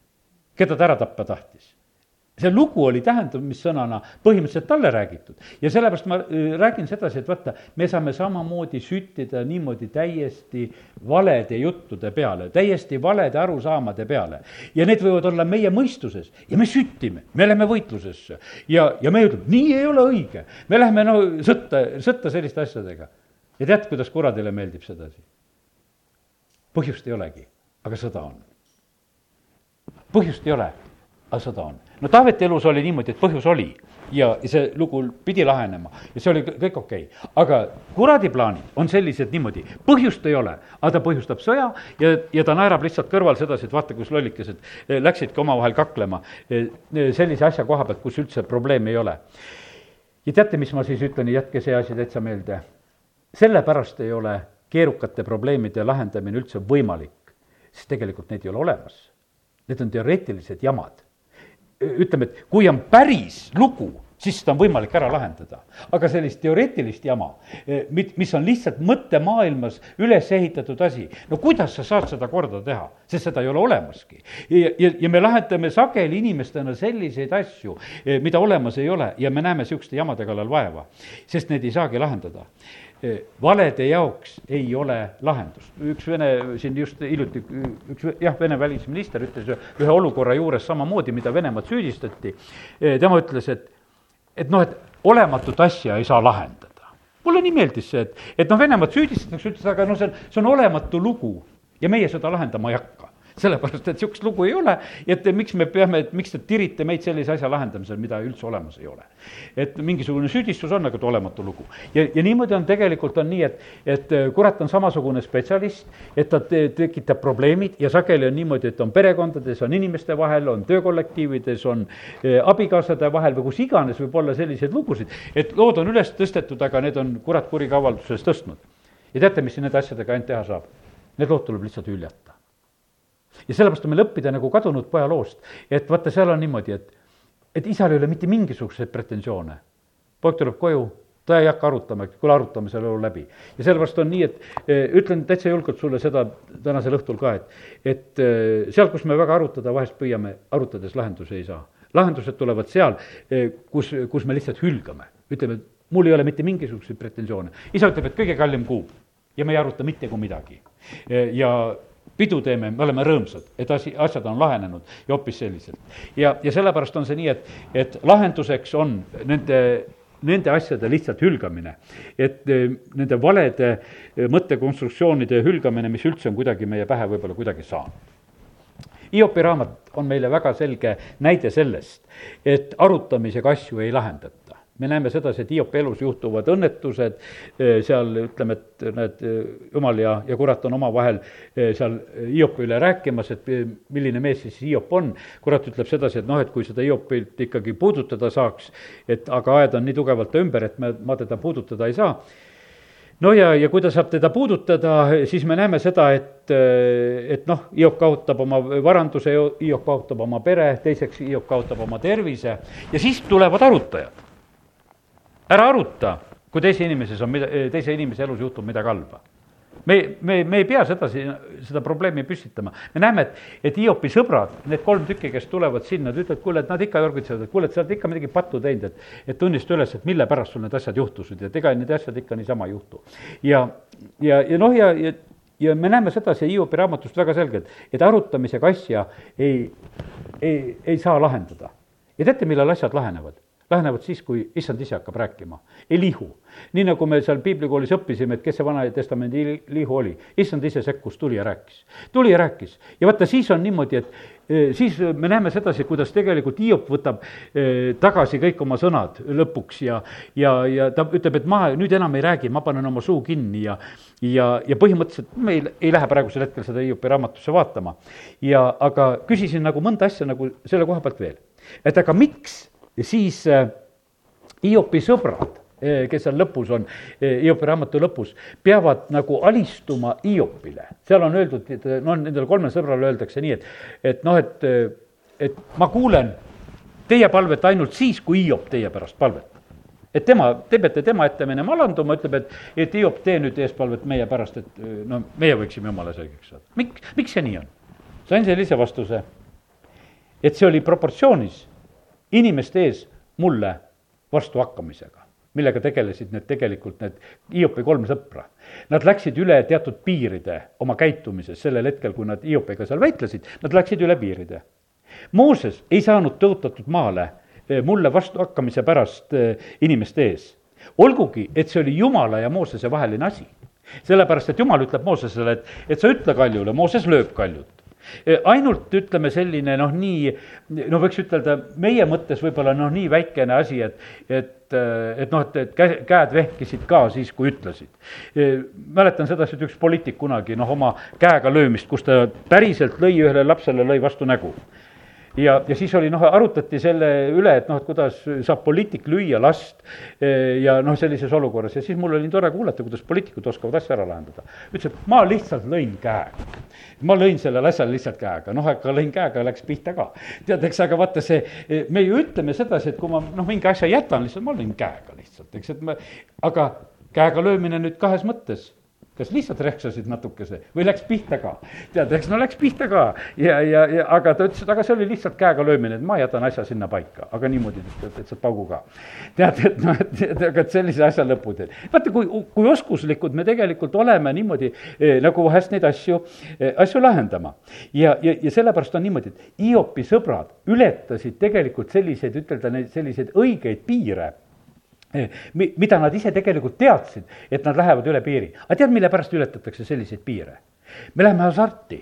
keda ta ära tappa tahtis see lugu oli tähendamissõnana põhimõtteliselt talle räägitud ja sellepärast ma eh, räägin sedasi, et vaata, me saame samamoodi süttida niimoodi täiesti valede juttude peale, täiesti valede arusaamade peale. ja need võivad olla meie mõistuses ja me süttime, me läheme võitlusesse ja, ja me ütleme, nii ei ole õige. me läheme no sõtta, sõtta selliste asjadega ja tead, kuidas kuradile meeldib sedasi? põhjust ei olegi, aga sõda on. põhjust ei ole, aga sõda on. no Taaveti elus oli niimoodi, et põhjus oli ja see lugu pidi lahenema ja see oli kõik okei okay.. aga kuradi plaanid on sellised niimoodi, põhjust ei ole, aga ta põhjustab sõja ja, ja ta naerab lihtsalt kõrval sedasi, et vaata, kus lollikesed eh, läksidki omavahel kaklema eh, eh, sellise asja koha pealt, kus üldse probleemi ei ole. ja teate, mis ma siis ütlen, jätke see asi täitsa meelde sellepärast ei ole keerukate probleemide lahendamine üldse võimalik, sest tegelikult neid ei ole olemas. Need on teoreetilised jamad. ütleme, et kui on päris lugu, siis seda on võimalik ära lahendada. aga sellist teoreetilist jama, eh, mis on lihtsalt mõttemaailmas üles ehitatud asi, no kuidas sa saad seda korda teha, sest seda ei ole olemaski. ja, ja, ja me lahendame sageli inimestena selliseid asju, eh, mida olemas ei ole ja me näeme niisuguste jamade kallal vaeva, sest need ei saagi lahendada valede jaoks ei ole lahendust. üks Vene, siin just hiljuti üks jah, Vene välisminister ütles ühe olukorra juures samamoodi, mida Venemaad süüdistati, tema ütles, et et noh, et olematut asja ei saa lahendada. mulle nii meeldis see, et, et noh, Venemaad süüdistatakse, ütles, aga noh, see on, see on olematu lugu ja meie seda lahendama ei hakka sellepärast, et niisugust lugu ei ole, et miks me peame, et miks te tirite meid sellise asja lahendamisel, mida üldse olemas ei ole. et mingisugune süüdistus on, aga et olematu lugu. ja, ja niimoodi on tegelikult, on nii, et, et äh, kurat on samasugune spetsialist, et ta te, tekitab probleemid ja sageli on niimoodi, et on perekondades, on inimeste vahel, on töökollektiivides, on eh, abikaasade vahel või kus iganes võib olla selliseid lugusid, et lood on üles tõstetud, aga need on kurat kurikavalduses tõstnud. ja teate, mis nende asjadega ainult teha saab? Need lood tuleb lihtsalt hüljata ja sellepärast on meil õppida nagu kadunud poja loost, et vaata, seal on niimoodi, et, et isal ei ole mitte mingisuguseid pretensioone. poeg tuleb koju, ta ei hakka arutama, kuule, arutame selle elu läbi. ja sellepärast on nii, et e, ütlen täitsa julgelt sulle seda tänasel õhtul ka, et, et e, seal, kus me väga arutada vahest püüame, arutades lahendusi ei saa. lahendused tulevad seal, e, kus, kus me lihtsalt hülgame, ütleme, mul ei ole mitte mingisuguseid pretensioone. isa ütleb, et kõige kallim kuu ja me ei aruta mitte kui midagi. ja pidu teeme, me oleme rõõmsad, et asi, asjad on lahenenud ja hoopis selliselt. ja, ja sellepärast on see nii, et, et lahenduseks on nende nende asjade lihtsalt hülgamine. et eh, nende valede eh, mõttekonstruktsioonide hülgamine, mis üldse on kuidagi meie pähe võib-olla kuidagi saanud. Hiopi raamat on meile väga selge näide sellest, et arutamisega asju ei lahendata me näeme sedasi, et Hiopi elus juhtuvad õnnetused, eh, seal ütleme, et need eh, jumal ja, ja kurat on omavahel eh, seal Hiopi üle rääkimas, et milline mees siis Hiop on. kurat ütleb sedasi, et noh, et kui seda Hiopilt ikkagi puudutada saaks, et aga aed on nii tugevalt ümber, et me, ma teda puudutada ei saa no ja, ja kui ta saab teda puudutada, siis me näeme seda, et, et noh, Hiop kaotab oma varanduse, Hiop kaotab oma pere, teiseks Hiop kaotab oma tervise ja siis tulevad arutajad ära aruta, kui teise inimeses on mida, teise inimese elus juhtub midagi halba me, me, me ei pea sedasi, seda probleemi püstitama. me näeme, et, et Hiopi sõbrad, need kolm tükki, kes tulevad sinna, nad ütlevad, kuule, et nad ikka jorgitsevad, et kuule, et sa oled ikka midagi pattu teinud, et, et tunnista üles, et mille pärast sul need asjad juhtusid, et ega need asjad ikka niisama ei juhtu. ja, ja, ja noh, ja, ja, ja me näeme sedasi Hiopi raamatust väga selgelt, et arutamisega asja ei, ei, ei saa lahendada. ja teate, millal asjad lahenevad? Lähenevad siis, kui issand ise hakkab rääkima. Elihu, nii nagu me seal piiblikoolis õppisime, et kes see Vana Testamendi Elihu oli, issand ise sekkus, tuli ja rääkis. tuli ja rääkis ja vaata, siis on niimoodi, et e, siis me näeme sedasi, kuidas tegelikult Hiop võtab e, tagasi kõik oma sõnad lõpuks ja, ja, ja ta ütleb, et ma nüüd enam ei räägi, ma panen oma suu kinni ja ja, ja põhimõtteliselt me ei, ei lähe praegusel hetkel seda Hiopi raamatusse vaatama. ja aga küsisin nagu mõnda asja nagu selle koha pealt veel, et aga miks siis äh, Hiopi sõbrad, äh, kes seal lõpus on, äh, Hiopi raamatu lõpus, peavad nagu alistuma Hiopile. seal on öeldud, et noh, nendele kolmele sõbrale öeldakse nii, et, et noh, et, et ma kuulen teie palvet ainult siis, kui Hiop teie pärast palvetab et tema, te peate tema ette minema alanduma, ütleb, et, et Hiop, tee nüüd eespalvet meie pärast, et no meie võiksime jumala selgeks saada. miks, miks see nii on? sain sellise vastuse, et see oli proportsioonis inimeste ees mulle vastuhakkamisega, millega tegelesid need tegelikult need Hiopi kolm sõpra. Nad läksid üle teatud piiride oma käitumises sellel hetkel, kui nad Hiopiga seal väitlesid, nad läksid üle piiride. Mooses ei saanud tõotatud maale eh, mulle vastuhakkamise pärast eh, inimeste ees. olgugi, et see oli Jumala ja Moosese vaheline asi sellepärast, et Jumal ütleb Moosesele, et, et sa ütle kaljule, Mooses lööb kaljut ainult ütleme selline noh, nii, no võiks ütelda meie mõttes võib-olla noh, nii väikene asi, et, et et noh, et, et kä-, käed vehkisid ka siis, kui ütlesid. mäletan sedasi, et üks poliitik kunagi noh, oma käega löömist, kus ta päriselt lõi ühele lapsele, lõi vastu nägu. Ja, ja siis oli noh, arutati selle üle, et noh, et kuidas saab poliitik lüüa last eh, ja noh, sellises olukorras ja siis mul oli tore kuulata, kuidas poliitikud oskavad asja ära lahendada. ütles, et ma lihtsalt lõin käega. ma lõin sellele asjale lihtsalt käega, noh, aga lõin käega ja läks pihta ka. tead, eks, aga vaata see, me ju ütleme sedasi, et kui ma noh, mingi asja jätan lihtsalt, ma lõin käega lihtsalt, eks, et ma, aga käega löömine nüüd kahes mõttes kas lihtsalt rehksasid natukese või läks pihta ka? tead, eks no läks pihta ka ja, ja, ja aga ta ütles, et aga see oli lihtsalt käega löömine, et ma jätan asja sinna paika, aga niimoodi, et, et saad paugu ka. tead, et noh, et, et aga et sellise asja lõpu teed. vaata, kui, kui oskuslikud me tegelikult oleme niimoodi eh, nagu vahest neid asju eh,, asju lahendama. ja, ja, ja sellepärast on niimoodi, et Hiopi sõbrad ületasid tegelikult selliseid, ütelda neid selliseid õigeid piire mi-, mida nad ise tegelikult teadsid, et nad lähevad üle piiri. aga tead, mille pärast ületatakse selliseid piire? me läheme hasarti,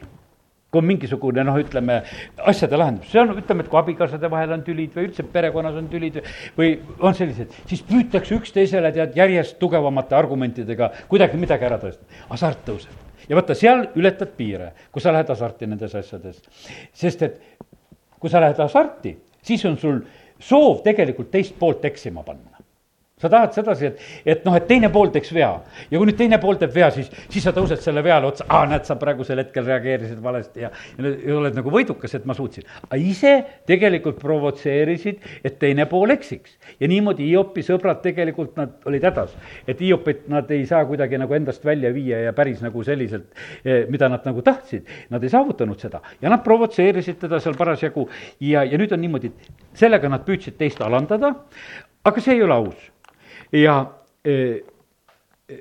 kui on mingisugune noh, ütleme, asjade lahendus, see on, ütleme, et kui abikaasade vahel on tülid või üldse perekonnas on tülid või on sellised, siis püütakse üksteisele tead järjest tugevamate argumentidega kuidagi midagi ära tõestada. hasart tõuseb ja vaata, seal ületad piire, kui sa lähed hasarti nendes asjades. sest et kui sa lähed hasarti, siis on sul soov tegelikult teist poolt eksima panna sa tahad sedasi, et, et noh, et teine pool teeks vea. Ja kui nüüd teine pool teeb vea, siis, siis sa tõused selle veale otsa, aa, näed, sa praegusel hetkel reageerisid valesti ja, ja, ja oled nagu võidukas, et ma suutsin. aga ise tegelikult provotseerisid, et teine pool eksiks. ja niimoodi Hiopi sõbrad tegelikult nad olid hädas, et Hiopit nad ei saa kuidagi nagu endast välja viia ja päris nagu selliselt, eh, mida nad nagu tahtsid, nad ei saavutanud seda. Ja nad provotseerisid teda seal parasjagu. Ja, ja nüüd on niimoodi, et sellega nad püüdsid teist alandada, aga see ei ole aus ja e, e,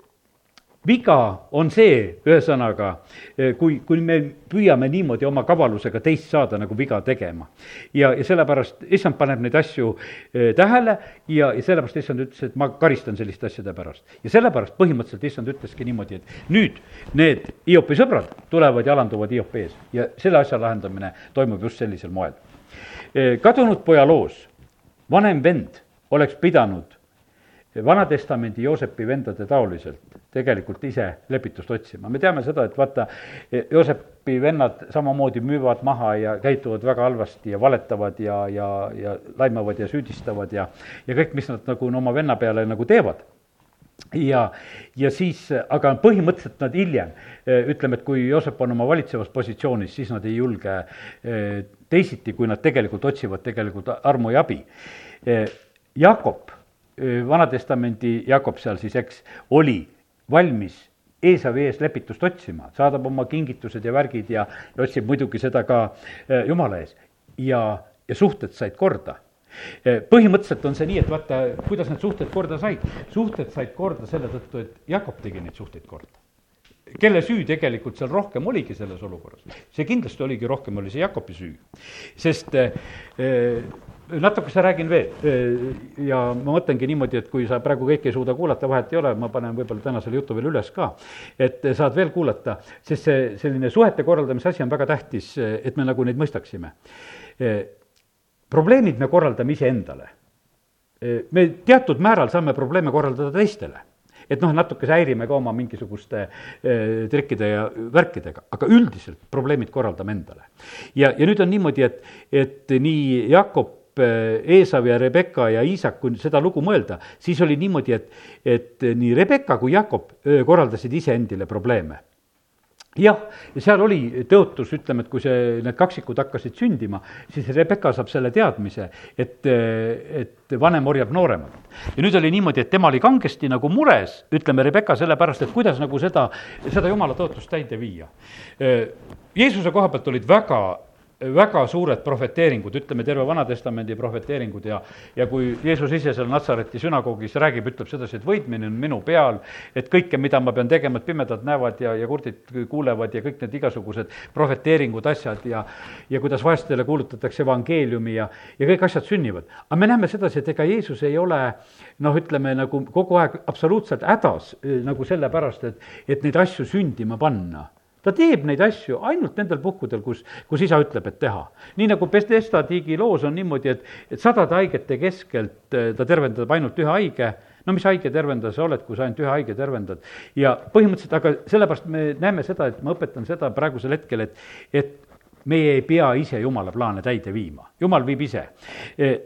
viga on see, ühesõnaga, e, kui, kui me püüame niimoodi oma kavalusega teist saada nagu viga tegema. ja, ja sellepärast issand paneb neid asju tähele ja, ja sellepärast issand ütles, et ma karistan selliste asjade pärast. ja sellepärast põhimõtteliselt issand ütleski niimoodi, et nüüd need Hiopi sõbrad tulevad ja alanduvad Hiopi ees ja selle asja lahendamine toimub just sellisel moel. kadunud poja loos vanem vend oleks pidanud Vana-testamendi Joosepi vendade taoliselt tegelikult ise lepitust otsima. me teame seda, et vaata, Joosepi vennad samamoodi müüvad maha ja käituvad väga halvasti ja valetavad ja, ja, ja laimavad ja süüdistavad ja, ja kõik, mis nad nagu oma venna peale nagu teevad ja, ja siis, aga põhimõtteliselt nad hiljem, ütleme, et kui Joosep on oma valitsevas positsioonis, siis nad ei julge eh, teisiti, kui nad tegelikult otsivad tegelikult armu ja abi. Eh, Jakob Vana-testamendi Jakob seal siis, eks, oli valmis Eesavi ees lepitust otsima, saadab oma kingitused ja värgid ja, ja otsib muidugi seda ka Jumala ees. ja, ja suhted said korda põhimõtteliselt on see nii, et vaata, kuidas need suhted korda said. suhted said korda selle tõttu, et Jakob tegi neid suhteid korda. Kelle süü tegelikult seal rohkem oligi selles olukorras? see kindlasti oligi rohkem, oli see Jakobi süü. sest äh, natukese räägin veel ja ma mõtlengi niimoodi, et kui sa praegu kõike ei suuda kuulata, vahet ei ole, ma panen võib-olla tänasele jutu veel üles ka, et saad veel kuulata, sest see selline suhete korraldamise asi on väga tähtis, et me nagu neid mõistaksime. probleemid me korraldame iseendale. me teatud määral saame probleeme korraldada teistele et noh, natukese häirime ka oma mingisuguste eh, trikkide ja värkidega, aga üldiselt probleemid korraldame endale. ja, ja nüüd on niimoodi, et, et nii Jakob Eesav ja Rebecca ja Iisak, kui seda lugu mõelda, siis oli niimoodi, et, et nii Rebecca kui Jakob korraldasid iseendile probleeme jah, ja seal oli tõotus, ütleme, et kui see, need kaksikud hakkasid sündima, siis Rebecca saab selle teadmise, et, et vanem orjab nooremat. ja nüüd oli niimoodi, et tema oli kangesti nagu mures, ütleme, Rebecca sellepärast, et kuidas nagu seda, seda jumala tõotust täide viia. Jeesuse koha pealt olid väga väga suured prohveteeringud, ütleme terve Vana-testamendi prohveteeringud ja, ja kui Jeesus ise seal Natsareti sünagoogis räägib, ütleb sedasi, et võitmine on minu peal, et kõike, mida ma pean tegema, et pimedad näevad ja, ja kurdid kuulevad ja kõik need igasugused prohveteeringud, asjad ja ja kuidas vaestele kuulutatakse evangeeliumi ja, ja kõik asjad sünnivad. aga me näeme sedasi, et ega Jeesus ei ole noh, ütleme nagu kogu aeg absoluutselt hädas nagu sellepärast, et, et neid asju sündima panna ta teeb neid asju ainult nendel puhkudel, kus, kus isa ütleb, et teha. nii nagu Bethesda tiigi loos on niimoodi, et, et sadade haigete keskelt eh, ta tervendab ainult ühe haige, no mis haige tervendaja sa oled, kui sa ainult ühe haige tervendad. ja põhimõtteliselt, aga sellepärast me näeme seda, et ma õpetan seda praegusel hetkel, et, et meie ei pea ise Jumala plaane täide viima, Jumal viib ise.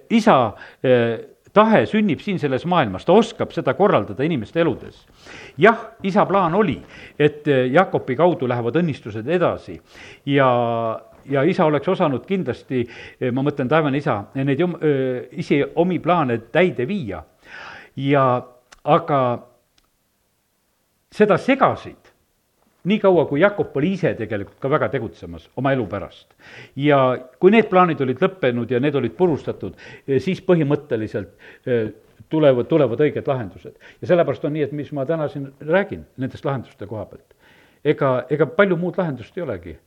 isa tahe sünnib siin selles maailmas, ta oskab seda korraldada inimeste eludes. jah, isa plaan oli, et Jakobi kaudu lähevad õnnistused edasi ja, ja isa oleks osanud kindlasti, ma mõtlen, taevane isa, neid jum-, ise omi plaane täide viia. ja aga seda segasid niikaua, kui Jakob oli ise tegelikult ka väga tegutsemas oma elu pärast. ja kui need plaanid olid lõppenud ja need olid purustatud, eh, siis põhimõtteliselt eh, tulevad, tulevad õiged lahendused. ja sellepärast on nii, et mis ma täna siin räägin nendest lahenduste koha pealt. ega, ega palju muud lahendust ei olegi.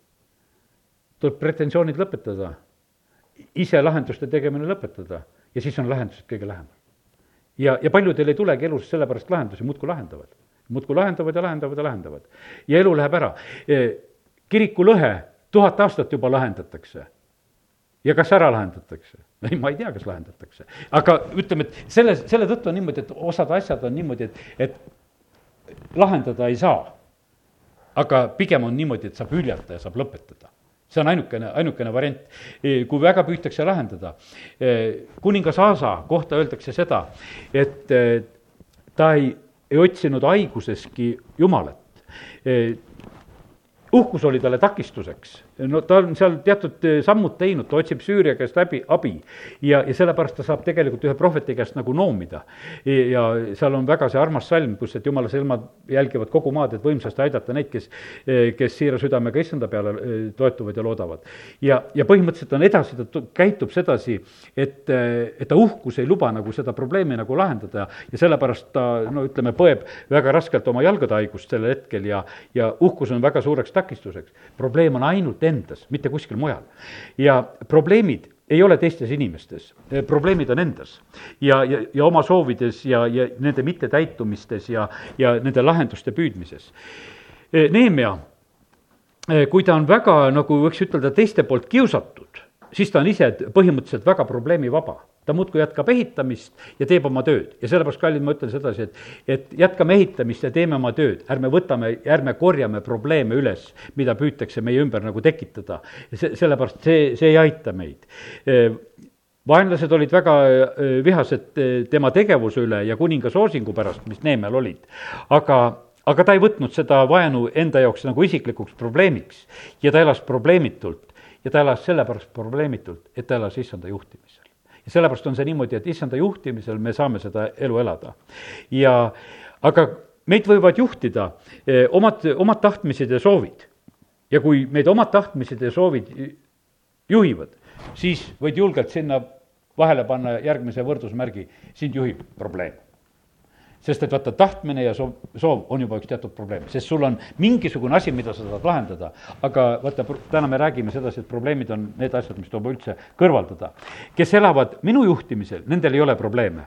tuleb pretensioonid lõpetada, ise lahenduste tegemine lõpetada ja siis on lahendused kõige lähemal. ja, ja paljudel ei tulegi elus sellepärast lahendusi, muudkui lahendavad muudkui lahendavad ja lahendavad ja lahendavad. ja elu läheb ära. E, kiriku lõhe tuhat aastat juba lahendatakse. ja kas ära lahendatakse? ei, ma ei tea, kas lahendatakse. aga ütleme, et selle, selle tõttu on niimoodi, et osad asjad on niimoodi, et, et lahendada ei saa. aga pigem on niimoodi, et saab hüljata ja saab lõpetada see on ainukene, ainukene variant. E, kui väga püütakse lahendada, e, kuningas Aasa kohta öeldakse seda, et ta ei ei otsinud haiguseski Jumalat uhkus oli talle takistuseks. No ta on seal teatud eh, sammud teinud, ta otsib Süüria käest läbi abi ja, ja sellepärast ta saab tegelikult ühe prohveti käest nagu noomida. ja seal on väga see armas salm, kus, et jumala silmad jälgivad kogu maad, et võimsasti aidata neid, kes, eh, kes siira südamega issanda peale eh, toetuvad ja loodavad. ja, ja põhimõtteliselt on edasi, ta käitub sedasi, et, et ta uhkus ei luba nagu seda probleemi nagu lahendada ja sellepärast ta no ütleme, põeb väga raskelt oma jalgade haigust sellel hetkel ja, ja uhkus on väga suureks takistuseks takistuseks. probleem on ainult endas, mitte kuskil mujal. ja probleemid ei ole teistes inimestes, probleemid on endas. ja, ja, ja oma soovides ja, ja nende mittetäitumistes ja, ja nende lahenduste püüdmises. Neemia, kui ta on väga, nagu võiks ütelda, teiste poolt kiusatud, siis ta on ise põhimõtteliselt väga probleemivaba ta muudkui jätkab ehitamist ja teeb oma tööd. Ja sellepärast, kallid, ma ütlen sedasi, et, et jätkame ehitamist ja teeme oma tööd, ärme võtame, ärme korjame probleeme üles, mida püütakse meie ümber nagu tekitada. see, sellepärast see, see ei aita meid. Vaenlased olid väga vihased tema tegevuse üle ja kuninga soosingu pärast, mis Neemel olid. aga, aga ta ei võtnud seda vaenu enda jaoks nagu isiklikuks probleemiks. Ja ta elas probleemitult. Ja ta elas sellepärast probleemitult, et ta elas issanda juhtimisel ja sellepärast on see niimoodi, et issanda juhtimisel me saame seda elu elada. ja aga meid võivad juhtida eh, omad, omad tahtmised ja soovid. ja kui meid omad tahtmised ja soovid juhivad, siis võid julgelt sinna vahele panna järgmise võrdusmärgi, sind juhib probleem sest et vaata, tahtmine ja soov, soov on juba üks teatud probleem, sest sul on mingisugune asi, mida sa saad lahendada. aga vaata, täna me räägime sedasi, et probleemid on need asjad, mis tuleb üldse kõrvaldada. kes elavad minu juhtimisel, nendel ei ole probleeme.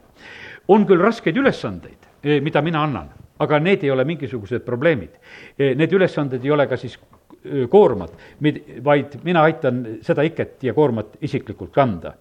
on küll raskeid ülesandeid, eh, mida mina annan, aga need ei ole mingisugused probleemid. Eh, need ülesanded ei ole ka siis eh, koormad, vaid mina aitan seda iket ja koormat isiklikult kanda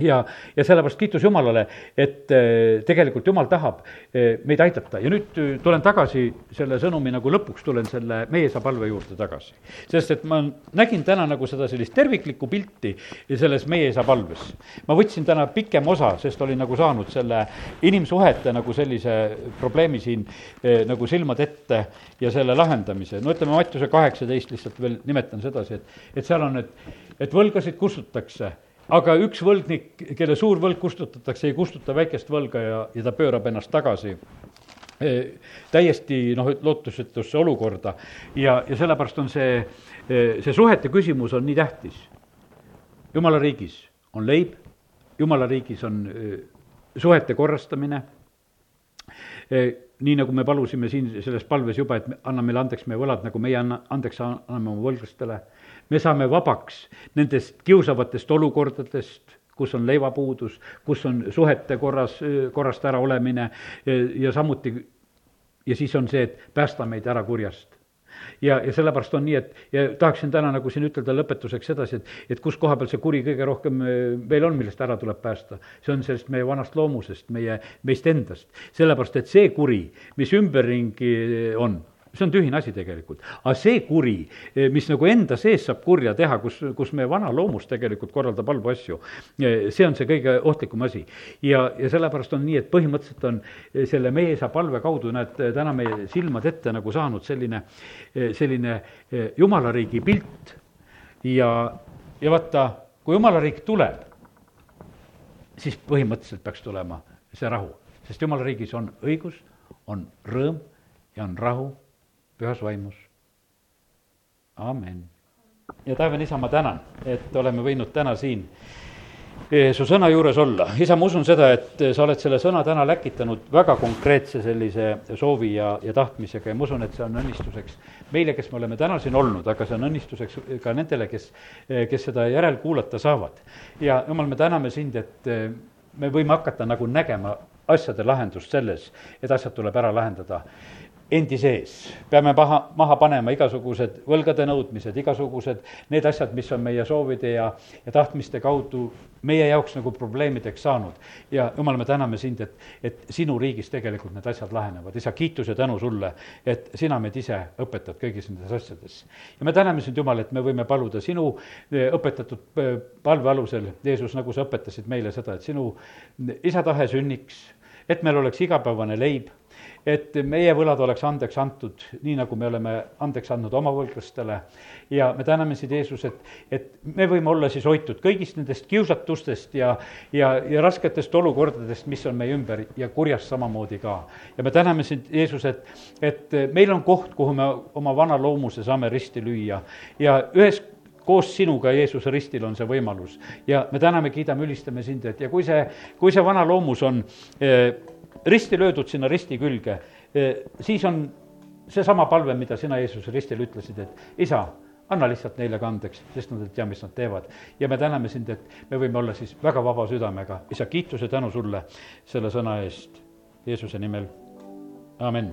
ja, ja sellepärast kiitus Jumalale, et eh, tegelikult Jumal tahab eh, meid aidata ja nüüd eh, tulen tagasi selle sõnumi nagu lõpuks tulen selle meie sa palve juurde tagasi. sest et ma nägin täna nagu seda sellist terviklikku pilti selles meie sa palves. ma võtsin täna pikem osa, sest olin nagu saanud selle inimsuhete nagu sellise probleemi siin nagu silmad ette ja selle lahendamise, no ütleme, Mattiuse kaheksateist lihtsalt veel nimetan sedasi, et, et seal on, et, et võlgasid kustutatakse aga üks võlgnik, kelle suur võlg kustutatakse, ei kustuta väikest võlga ja, ja ta pöörab ennast tagasi e, täiesti noh, lootusetusse olukorda. Ja, ja sellepärast on see, e, see suhete küsimus on nii tähtis. jumala riigis on leib, jumala riigis on e, suhete korrastamine, nii nagu me palusime siin selles palves juba, et anna meile andeks meie võlad, nagu meie anna, andeks anname oma võlglastele me saame vabaks nendest kiusavatest olukordadest, kus on leivapuudus, kus on suhete korras, korrast äraolemine ja samuti, ja siis on see, et päästa meid ära kurjast ja, ja sellepärast on nii, et ja tahaksin täna nagu siin ütelda lõpetuseks sedasi, et, et kus koha peal see kuri kõige rohkem meil on, millest ära tuleb päästa. see on sellest meie vanast loomusest, meie, meist endast. sellepärast, et see kuri, mis ümberringi on, see on tühine asi tegelikult. aga see kuri, mis nagu enda sees saab kurja teha, kus, kus meie vana loomus tegelikult korraldab halbu asju, see on see kõige ohtlikum asi. ja, ja sellepärast on nii, et põhimõtteliselt on selle meie isa palve kaudu, näed, täna meie silmade ette nagu saanud selline, selline jumala riigi pilt ja, ja vaata, kui jumala riik tuleb, siis põhimõtteliselt peaks tulema see rahu, sest jumala riigis on õigus, on rõõm ja on rahu pühas vaimus. amin. ja taevane isa, ma tänan, et oleme võinud täna siin eh, su sõna juures olla. isa, ma usun seda, et sa oled selle sõna täna läkitanud väga konkreetse sellise soovi ja, ja tahtmisega ja ma usun, et see on õnnistuseks meile, kes me oleme täna siin olnud, aga see on õnnistuseks ka nendele, kes, kes seda järelkuulata saavad. ja jumal, me täname sind, et eh, me võime hakata nagu nägema asjade lahendust selles, et asjad tuleb ära lahendada endi sees, peame maha, maha panema igasugused võlgade nõudmised, igasugused need asjad, mis on meie soovide ja, ja tahtmiste kaudu meie jaoks nagu probleemideks saanud. ja jumal, me täname sind, et, et sinu riigis tegelikult need asjad lahenevad, isa, kiitus ja tänu sulle, et sina meid ise õpetad kõigis nendes asjades. ja me täname sind, Jumal, et me võime paluda sinu eh, õpetatud eh, palve alusel, Jeesus, nagu sa õpetasid meile seda, et sinu isa tahe sünniks, et meil oleks igapäevane leib et meie võlad oleks andeks antud, nii nagu me oleme andeks andnud oma võlglastele. ja me täname sind, Jeesus, et, et me võime olla siis hoitud kõigist nendest kiusatustest ja, ja, ja rasketest olukordadest, mis on meie ümber ja kurjast samamoodi ka. ja me täname sind, Jeesus, et, et meil on koht, kuhu me oma vana loomuse saame risti lüüa ja ühes koos sinuga, Jeesuse ristil on see võimalus. ja me täname, kiidame, ülistame sind, et ja kui see, kui see vana loomus on eh, risti löödud sinna risti külge, siis on seesama palve, mida sina Jeesuse ristil ütlesid, et isa, anna lihtsalt neile ka andeks, sest nad ei tea, mis nad teevad. ja me täname sind, et me võime olla siis väga vaba südamega, isa, kiituse tänu sulle selle sõna eest Jeesuse nimel, amin.